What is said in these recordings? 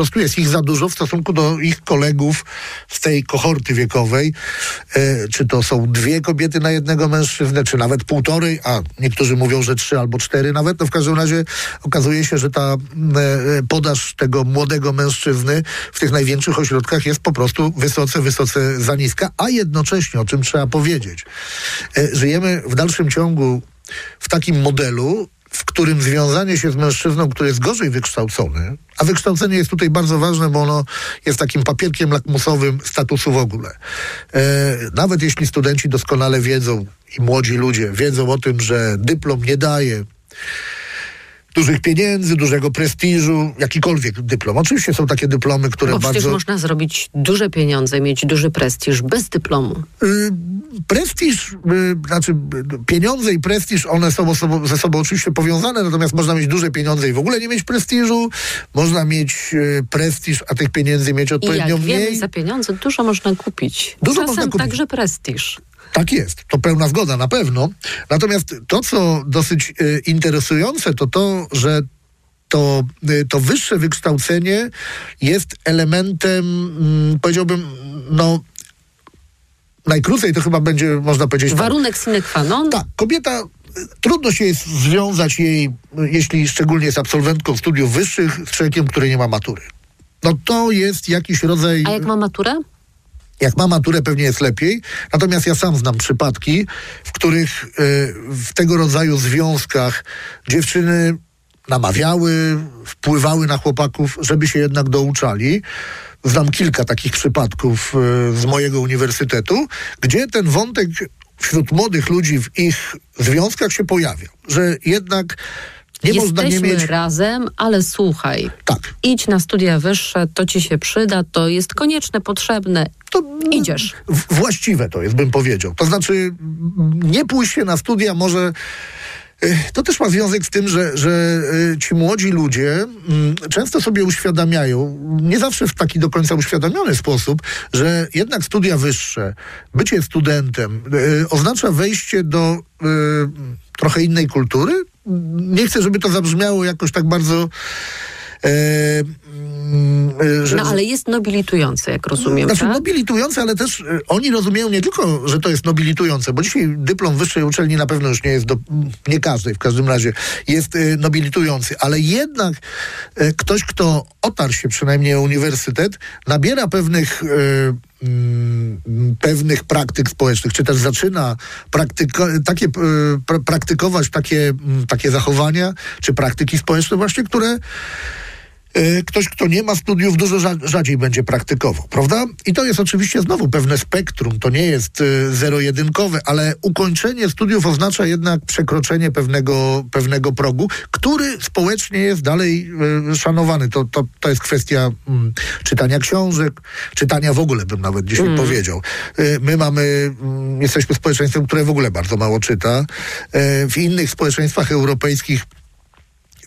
prostu jest ich za dużo w stosunku do ich kolegów z tej kohorty wiekowej. E, czy to są dwie kobiety na jednego mężczyznę, czy nawet półtorej, a niektórzy mówią, że trzy albo cztery nawet. No w każdym razie okazuje się, że ta e, podaż tego młodego mężczyzny w tych największych ośrodkach jest po prostu wysoce, wysoce za niska, a jednocześnie, o czym trzeba powiedzieć, e, żyjemy w dalszym ciągu w takim modelu, w którym związanie się z mężczyzną, który jest gorzej wykształcony, a wykształcenie jest tutaj bardzo ważne, bo ono jest takim papierkiem lakmusowym statusu w ogóle. E, nawet jeśli studenci doskonale wiedzą i młodzi ludzie wiedzą o tym, że dyplom nie daje dużych pieniędzy, dużego prestiżu, jakikolwiek dyplom. Oczywiście są takie dyplomy, które Bo bardzo... przecież można zrobić duże pieniądze, mieć duży prestiż bez dyplomu. Y, prestiż, y, znaczy pieniądze i prestiż, one są ze sobą oczywiście powiązane, natomiast można mieć duże pieniądze i w ogóle nie mieć prestiżu, można mieć y, prestiż, a tych pieniędzy mieć I odpowiednio jak wiemy, mniej. za pieniądze dużo można kupić. Dużo Czasem można kupić. także prestiż. Tak jest, to pełna zgoda na pewno. Natomiast to, co dosyć y, interesujące, to to, że to, y, to wyższe wykształcenie jest elementem, mm, powiedziałbym, no najkrócej to chyba będzie, można powiedzieć, tak. Warunek sine qua non. Tak, kobieta, y, trudno się jest związać jej, jeśli szczególnie jest absolwentką studiów wyższych, z człowiekiem, który nie ma matury. No to jest jakiś rodzaj... A jak ma maturę? Jak ma maturę, pewnie jest lepiej. Natomiast ja sam znam przypadki, w których y, w tego rodzaju związkach dziewczyny namawiały, wpływały na chłopaków, żeby się jednak douczali. Znam kilka takich przypadków y, z mojego uniwersytetu, gdzie ten wątek wśród młodych ludzi w ich związkach się pojawia. Że jednak nie Jesteśmy nie mieć... razem, ale słuchaj, Tak. idź na studia wyższe, to ci się przyda, to jest konieczne, potrzebne. To, Idziesz. właściwe to jest, bym powiedział. To znaczy, nie pójść się na studia może. y, To też ma związek z tym, że, że y, ci młodzi ludzie mm, często sobie uświadamiają, nie zawsze w taki do końca uświadomiony sposób, że jednak studia wyższe, bycie studentem y, oznacza wejście do trochę innej kultury. Nie chcę, żeby to zabrzmiało jakoś tak bardzo. e, mm, y, że, No ale jest nobilitujące, jak rozumiem, znaczy tak? nobilitujące, ale też y, oni rozumieją nie tylko, że to jest nobilitujące, bo dzisiaj dyplom wyższej uczelni na pewno już nie jest, do, nie każdej w każdym razie, jest y, nobilitujący, ale jednak y, ktoś, kto otarł się przynajmniej o uniwersytet, nabiera pewnych pewnych praktyk społecznych, czy też zaczyna praktyko, takie, y, pra, praktykować takie, mm, takie zachowania, czy praktyki społeczne właśnie, które ktoś, kto nie ma studiów, dużo rza- rzadziej będzie praktykował, prawda? I to jest oczywiście znowu pewne spektrum, to nie jest y, zero-jedynkowe, ale ukończenie studiów oznacza jednak przekroczenie pewnego, pewnego progu, który społecznie jest dalej y, szanowany. To, to, to jest kwestia mm, czytania książek, czytania w ogóle, bym nawet dzisiaj powiedział. Y, my mamy, mm, jesteśmy społeczeństwem, które w ogóle bardzo mało czyta. Y, w innych społeczeństwach europejskich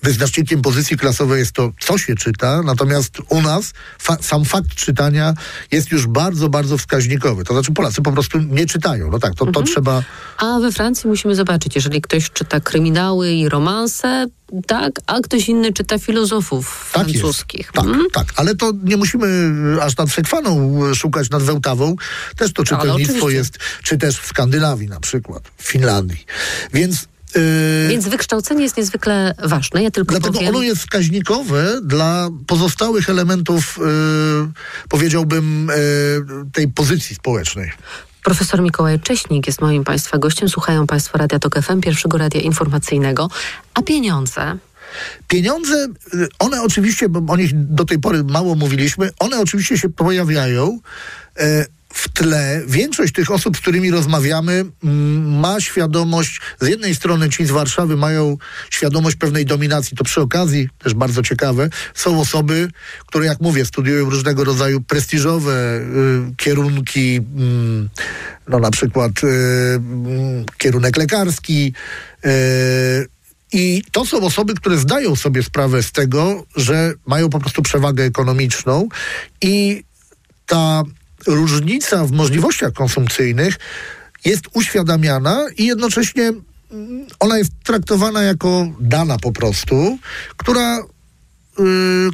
wyznacznikiem pozycji klasowej jest to, co się czyta, natomiast u nas fa- sam fakt czytania jest już bardzo, bardzo wskaźnikowy. To znaczy Polacy po prostu nie czytają. No tak, to, to trzeba... A we Francji musimy zobaczyć, jeżeli ktoś czyta kryminały i romanse, tak, a ktoś inny czyta filozofów Tak jest. francuskich. Tak, Mm? tak, ale to nie musimy y, aż nad Sekwaną y, szukać nad Wełtawą. Też to czytelnictwo jest, czy też w Skandynawii na przykład, w Finlandii. Więc... y, Więc wykształcenie jest niezwykle ważne. Ja tylko Dlatego powiem... ono jest wskaźnikowe dla pozostałych elementów, y, powiedziałbym, y, tej pozycji społecznej. Profesor Mikołaj Cześnik jest moim Państwa gościem. Słuchają Państwo Radia Tok FM, pierwszego radia informacyjnego. A pieniądze? Pieniądze, y, one oczywiście, bo o nich do tej pory mało mówiliśmy, one oczywiście się pojawiają e, w tle. Większość tych osób, z którymi rozmawiamy, mm, ma świadomość, z jednej strony ci z Warszawy mają świadomość pewnej dominacji, to przy okazji, też bardzo ciekawe, są osoby, które, jak mówię, studiują różnego rodzaju prestiżowe y, kierunki, mm, no na przykład y, mm, kierunek lekarski, y, i to są osoby, które zdają sobie sprawę z tego, że mają po prostu przewagę ekonomiczną i ta różnica w możliwościach konsumpcyjnych jest uświadamiana i jednocześnie mm, ona jest traktowana jako dana po prostu, która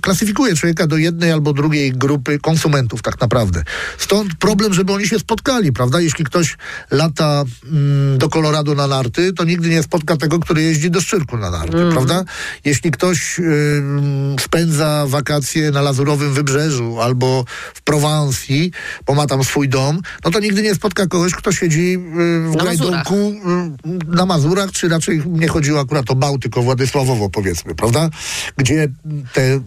klasyfikuje człowieka do jednej albo drugiej grupy konsumentów tak naprawdę. Stąd problem, żeby oni się spotkali, prawda? Jeśli ktoś lata mm, do Colorado na narty, to nigdy nie spotka tego, który jeździ do Szczyrku na narty, mm. prawda? Jeśli ktoś y, spędza wakacje na Lazurowym Wybrzeżu albo w Prowansji, bo ma tam swój dom, no to nigdy nie spotka kogoś, kto siedzi y, w Na Gajdonku y, na Mazurach, czy raczej nie chodziło akurat o Bałtyk, o Władysławowo powiedzmy, prawda? Gdzie te,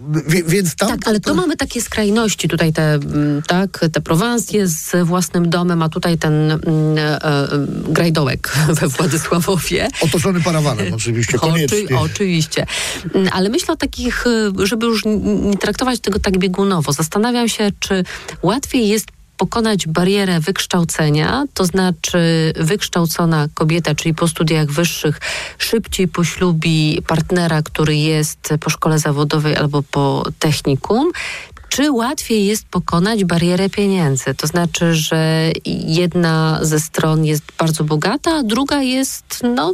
więc tam... Tak, ale to mamy takie skrajności, tutaj te, mm, tak, te Prowansje z własnym domem, a tutaj ten mm, e, e, grajdołek we Władysławowie. Otoczony parawanem oczywiście, koniecznie. Oczy, oczywiście. Mm, Ale myślę o takich, y, żeby już nie traktować tego tak biegunowo. Zastanawiam się, czy łatwiej jest pokonać barierę wykształcenia, to znaczy wykształcona kobieta, czyli po studiach wyższych, szybciej poślubi partnera, który jest po szkole zawodowej albo po technikum, czy łatwiej jest pokonać barierę pieniędzy? To znaczy, że jedna ze stron jest bardzo bogata, a druga jest, no,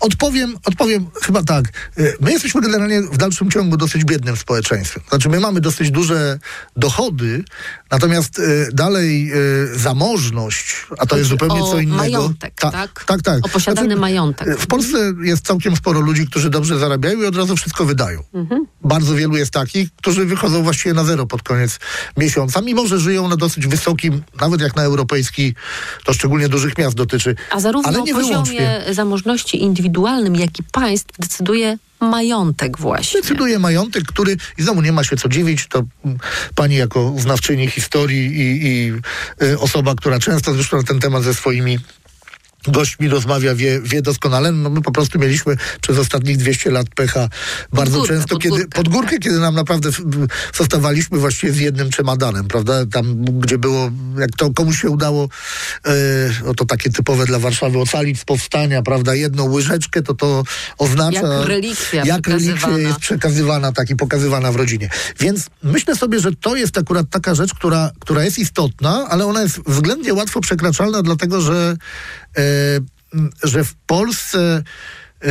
Odpowiem, odpowiem chyba tak. Y, My jesteśmy generalnie w dalszym ciągu dosyć biednym społeczeństwem. Znaczy, my mamy dosyć duże dochody, natomiast y, dalej y, zamożność, a to jest Chodzi zupełnie o co innego. majątek, Ta- tak? Tak, tak. O posiadany majątek. y, W Polsce jest całkiem sporo ludzi, którzy dobrze zarabiają i od razu wszystko wydają. Mhm. Bardzo wielu jest takich, którzy wychodzą właściwie na zero pod koniec miesiąca, mimo że żyją na dosyć wysokim, nawet jak na europejski, to szczególnie dużych miast dotyczy. A zarówno ale nie poziomie wyłącznie. zamożności indywidualnym, jak i państw decyduje majątek właśnie. Decyduje majątek, który, i znowu nie ma się co dziwić, to mm, pani jako znawczyni historii i, i y, osoba, która często zresztą na ten temat ze swoimi gośćmi rozmawia, wie, wie doskonale. No my po prostu mieliśmy przez ostatnich 200 lat pecha bardzo górkę, często, pod kiedy górkę, pod górkę, kiedy nam naprawdę zostawaliśmy właściwie z jednym czemadanem, prawda? Tam, gdzie było, jak to komuś się udało, e, no to takie typowe dla Warszawy, ocalić z powstania, prawda? Jedną łyżeczkę, to to oznacza... Jak relikwia Jak przekazywana. jest przekazywana, tak i pokazywana w rodzinie. Więc myślę sobie, że to jest akurat taka rzecz, która, która jest istotna, ale ona jest względnie łatwo przekraczalna, dlatego że, że w Polsce e,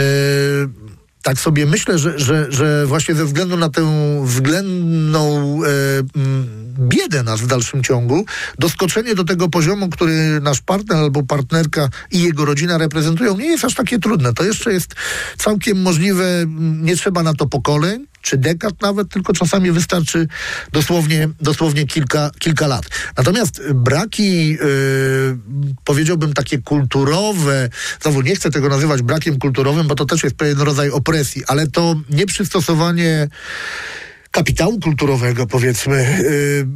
tak sobie myślę, że, że, że właśnie ze względu na tę względną e, biedę nas w dalszym ciągu, doskoczenie do tego poziomu, który nasz partner albo partnerka i jego rodzina reprezentują, nie jest aż takie trudne. To jeszcze jest całkiem możliwe, nie trzeba na to pokoleń, czy dekad nawet, tylko czasami wystarczy dosłownie, dosłownie kilka, kilka lat. Natomiast braki, yy, powiedziałbym takie kulturowe, znowu nie chcę tego nazywać brakiem kulturowym, bo to też jest pewien rodzaj opresji, ale to nieprzystosowanie kapitału kulturowego, powiedzmy,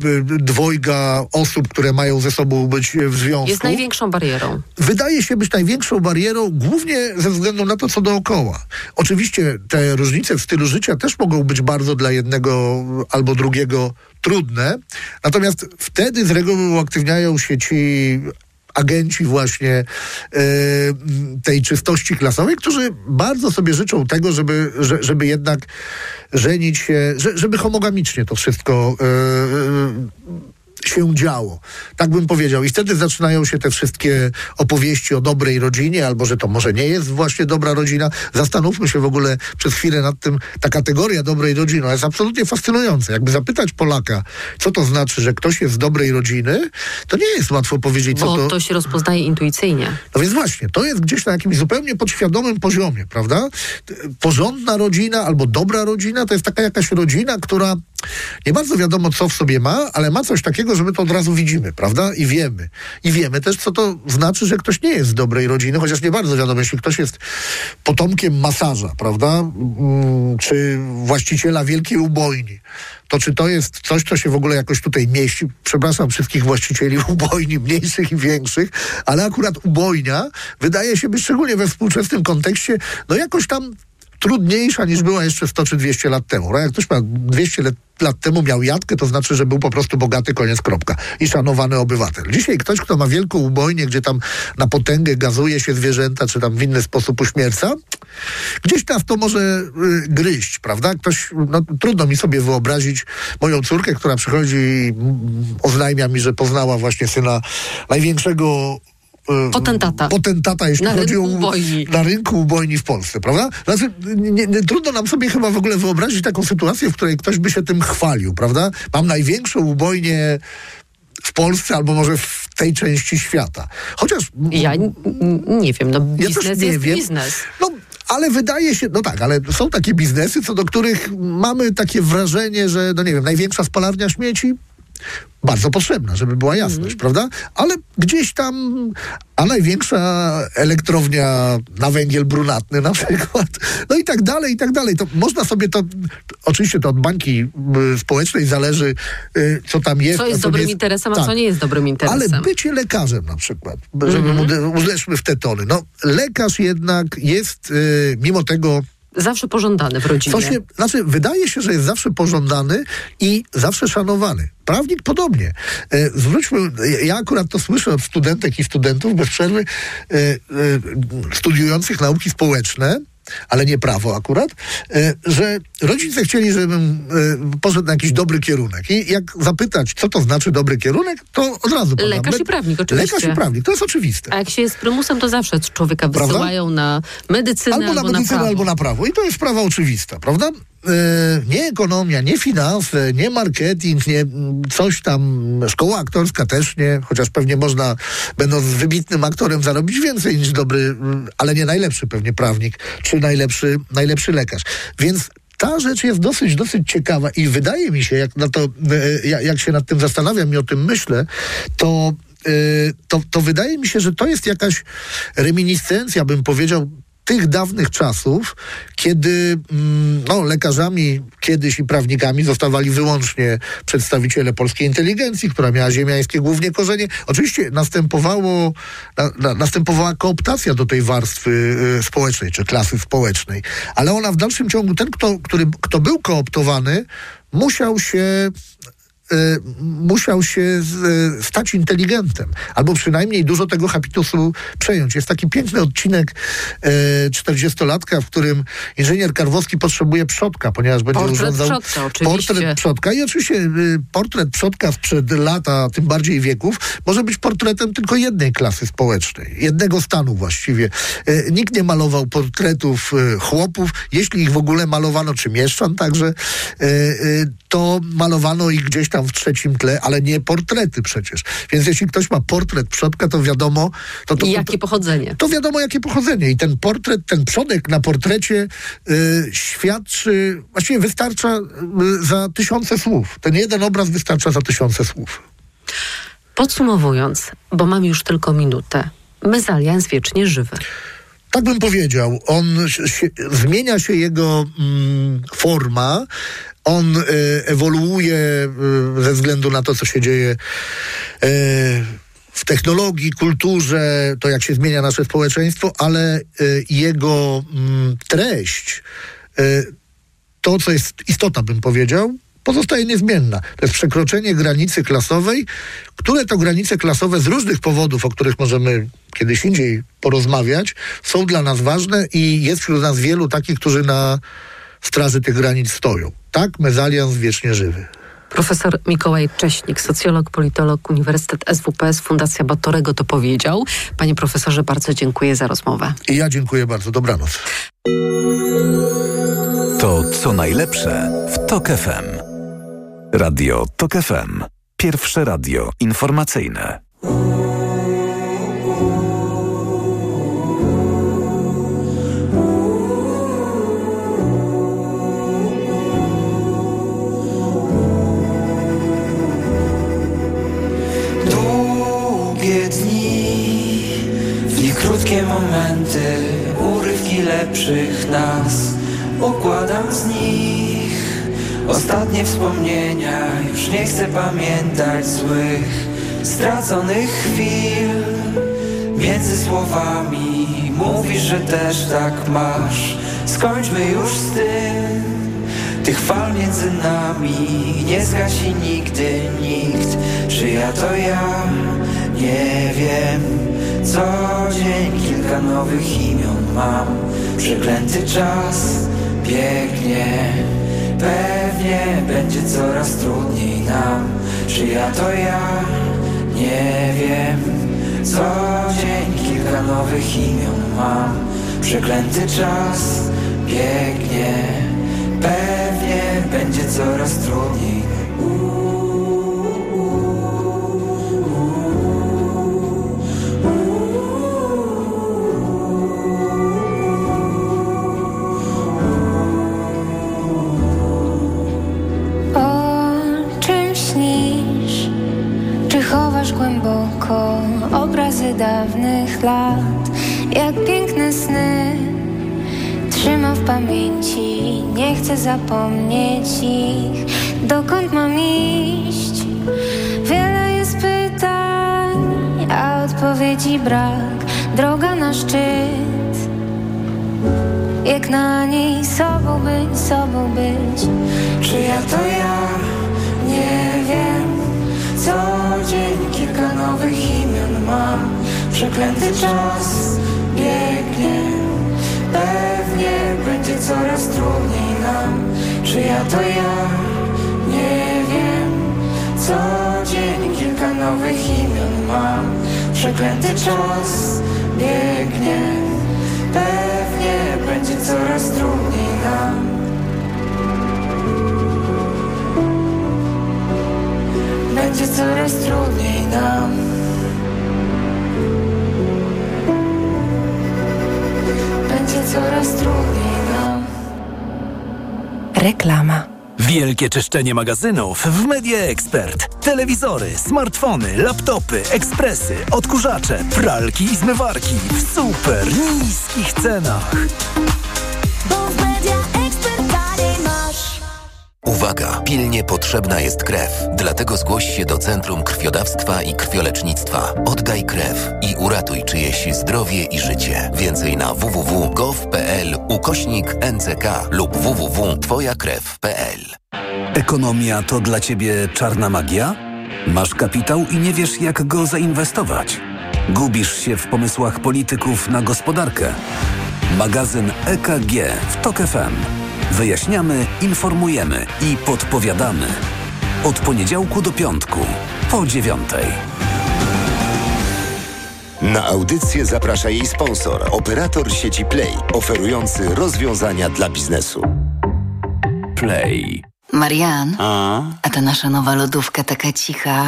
yy, yy, dwojga osób, które mają ze sobą być w związku Jest największą barierą. wydaje się być największą barierą, głównie ze względu na to, co dookoła. Oczywiście te różnice w stylu życia też mogą być bardzo dla jednego albo drugiego trudne, natomiast wtedy z reguły uaktywniają się ci agenci właśnie e, tej czystości klasowej, którzy bardzo sobie życzą tego, żeby, że, żeby jednak żenić się, że, żeby homogamicznie to wszystko e, się działo. Tak bym powiedział. I wtedy zaczynają się te wszystkie opowieści o dobrej rodzinie, albo że to może nie jest właśnie dobra rodzina. Zastanówmy się w ogóle przez chwilę nad tym. Ta kategoria dobrej rodziny jest absolutnie fascynująca. Jakby zapytać Polaka, co to znaczy, że ktoś jest z dobrej rodziny, to nie jest łatwo powiedzieć, co Bo to... to się rozpoznaje intuicyjnie. No więc właśnie, to jest gdzieś na jakimś zupełnie podświadomym poziomie, prawda? Porządna rodzina albo dobra rodzina to jest taka jakaś rodzina, która nie bardzo wiadomo, co w sobie ma, ale ma coś takiego, że my to od razu widzimy, prawda? I wiemy. I wiemy też, co to znaczy, że ktoś nie jest z dobrej rodziny, chociaż nie bardzo wiadomo, jeśli ktoś jest potomkiem masarza, prawda? Mm, Czy właściciela wielkiej ubojni. To czy to jest coś, co się w ogóle jakoś tutaj mieści? Przepraszam wszystkich właścicieli ubojni, mniejszych i większych, ale akurat ubojnia wydaje się być szczególnie we współczesnym kontekście, no jakoś tam trudniejsza niż była jeszcze 100 czy 200 lat temu. No jak ktoś ma 200 lat, lat temu miał jatkę, to znaczy, że był po prostu bogaty, koniec, kropka. I szanowany obywatel. Dzisiaj ktoś, kto ma wielką ubojnię, gdzie tam na potęgę gazuje się zwierzęta, czy tam w inny sposób uśmierca, gdzieś nas to może y, gryźć, prawda? Ktoś, no trudno mi sobie wyobrazić moją córkę, która przychodzi i mm, oznajmia mi, że poznała właśnie syna największego Potentata. potentata jeśli Na chodzi rynku o ubojni. na rynku ubojni w Polsce, prawda? Znaczy, nie, nie, trudno nam sobie chyba w ogóle wyobrazić taką sytuację, w której ktoś by się tym chwalił, prawda? Mam największą ubojnię w Polsce albo może w tej części świata. Chociaż Ja nie wiem, no ja biznes nie jest wiem. biznes. No, ale wydaje się, no tak, ale są takie biznesy, co do których mamy takie wrażenie, że, no nie wiem, największa spalarnia śmieci, bardzo potrzebna, żeby była jasność, prawda? Ale gdzieś tam, a największa elektrownia na węgiel brunatny na przykład, no i tak dalej, i tak dalej. To można sobie to, oczywiście to od bańki y, społecznej zależy, y, co tam jest. Co jest dobrym interesem, a Tak. co nie jest dobrym interesem. Ale bycie lekarzem na przykład, żeby mm w te tony. No, lekarz jednak jest y, mimo tego Zawsze pożądany w rodzinie. co znaczy wydaje się, że jest zawsze pożądany i zawsze szanowany. Prawnik podobnie. E, zwróćmy, ja akurat to słyszę od studentek i studentów bez przerwy e, e, studiujących nauki społeczne, ale nie prawo akurat, e, że rodzice chcieli, żebym e, poszedł na jakiś dobry kierunek. I jak zapytać, co to znaczy dobry kierunek, to od razu podam. Lekarz i prawnik, oczywiście. Lekarz i prawnik, to jest oczywiste. A jak się jest prymusem, to zawsze człowieka Prawda? wysyłają na medycynę Albo na medycynę, prawo. albo na prawo. I to jest sprawa oczywista, prawda? E, nie ekonomia, nie finanse, nie marketing, nie coś tam, szkoła aktorska też nie, chociaż pewnie można, będąc wybitnym aktorem, zarobić więcej niż dobry, mm, ale nie najlepszy pewnie prawnik, czy najlepszy, najlepszy lekarz. Więc ta rzecz jest dosyć, dosyć ciekawa i wydaje mi się, jak, na to, e, jak się nad tym zastanawiam i o tym myślę, to e, to, to wydaje mi się, że to jest jakaś reminiscencja, bym powiedział, tych dawnych czasów, kiedy mm, no, lekarzami kiedyś i prawnikami zostawali wyłącznie przedstawiciele polskiej inteligencji, która miała ziemiańskie głównie korzenie. Oczywiście następowało, na, na, następowała kooptacja do tej warstwy y, społecznej, czy klasy społecznej, ale ona w dalszym ciągu, ten, kto, który, kto był kooptowany, musiał się musiał się y, stać inteligentem, albo przynajmniej dużo tego habitusu przejąć. Jest taki piękny odcinek czterdziestolatka, w którym inżynier Karwowski potrzebuje przodka, ponieważ będzie Portret urządzał przodka, oczywiście. portret przodka i oczywiście y, portret przodka sprzed lata, tym bardziej wieków, może być portretem tylko jednej klasy społecznej, jednego stanu właściwie. Y, nikt nie malował portretów y, chłopów, jeśli ich w ogóle malowano, czy mieszczan także, y, y, to malowano ich gdzieś tam w trzecim tle, ale nie portrety przecież. Więc jeśli ktoś ma portret przodka, to wiadomo... To, to, I to, jakie pochodzenie? to wiadomo jakie pochodzenie. I ten portret, ten przodek na portrecie y, świadczy, właściwie wystarcza y, za tysiące słów. Ten jeden obraz wystarcza za tysiące słów. Podsumowując, bo mam już tylko minutę. Mezalians wiecznie żywy. Tak bym powiedział. On się, zmienia się jego mm, forma. On y, ewoluuje y, ze względu na to, co się dzieje y, w technologii, kulturze, to jak się zmienia nasze społeczeństwo, ale jego mm, treść, to co jest istota, bym powiedział, pozostaje niezmienna. To jest przekroczenie granicy klasowej, które to granice klasowe z różnych powodów, o których możemy kiedyś indziej porozmawiać, są dla nas ważne i jest wśród nas wielu takich, którzy na straży tych granic stoją. Tak, mezalians wiecznie żywy. Profesor Mikołaj Cześnik, socjolog, politolog, Uniwersytet SWPS, Fundacja Batorego to powiedział. Panie profesorze, bardzo dziękuję za rozmowę. I ja dziękuję bardzo. Dobranoc. To co najlepsze w TOK FM. Radio TOK FM. Pierwsze radio informacyjne. Krótkie momenty, urywki lepszych nas, układam z nich ostatnie wspomnienia. Już nie chcę pamiętać złych, straconych chwil między słowami. Mówisz, że też tak masz. Skończmy już z tym. Tych fal między nami nie zgasi nigdy nikt Czy ja to ja? Nie wiem Co dzień kilka nowych imion mam. Przeklęty czas biegnie. Pewnie będzie coraz trudniej nam. Czy ja to ja? Nie wiem. Co dzień kilka nowych imion mam. Przeklęty czas biegnie. Pewnie będzie coraz trudniej głęboko obrazy dawnych lat, jak piękne sny? Trzymam w pamięci, nie chcę zapomnieć ich. Dokąd mam iść? Wiele jest pytań, a odpowiedzi brak. Droga na szczyt. Jak na niej sobą być, sobą być Czy ja to ja? Co dzień kilka nowych imion mam Przeklęty czas biegnie Pewnie będzie coraz trudniej nam. Czy ja to ja? Nie wiem. Co dzień kilka nowych imion mam Przeklęty czas biegnie Pewnie będzie coraz trudniej nam Będzie coraz trudniej nam Będzie coraz trudniej nam Reklama. Wielkie czyszczenie magazynów w Media Expert. Telewizory, smartfony, laptopy, ekspresy, odkurzacze, pralki i zmywarki w super niskich cenach. Uwaga! Pilnie potrzebna jest krew. Dlatego zgłoś się do Centrum Krwiodawstwa i Krwiolecznictwa. Oddaj krew i uratuj czyjeś zdrowie i życie. Więcej na www.gov.pl ukośnik NCK lub www.twojakrew.pl Ekonomia to dla Ciebie czarna magia? Masz kapitał i nie wiesz, jak go zainwestować? Gubisz się w pomysłach polityków na gospodarkę? Magazyn EKG w TOK FM. Wyjaśniamy, informujemy i podpowiadamy. Od poniedziałku do piątku, po dziewiątej. Na audycję zaprasza jej sponsor, operator sieci Play, oferujący rozwiązania dla biznesu. Play. Marian, A? a ta nasza nowa lodówka taka cicha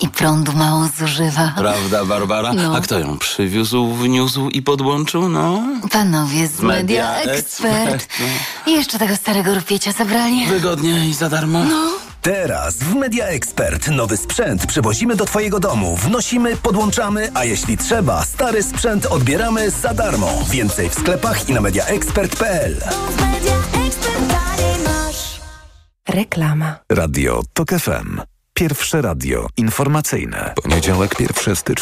i prądu mało zużywa. Prawda, Barbara? No. A kto ją przywiózł, wniósł i podłączył, no? Panowie z Media, Media Expert. I jeszcze tego starego rupiecia zabrali. Wygodnie i za darmo? No. Teraz w Media Expert nowy sprzęt przywozimy do Twojego domu, wnosimy, podłączamy, a jeśli trzeba, stary sprzęt odbieramy za darmo. Więcej w sklepach i na mediaexpert.pl. Reklama. Radio TOK FM. Pierwsze radio informacyjne. Poniedziałek, 1 stycznia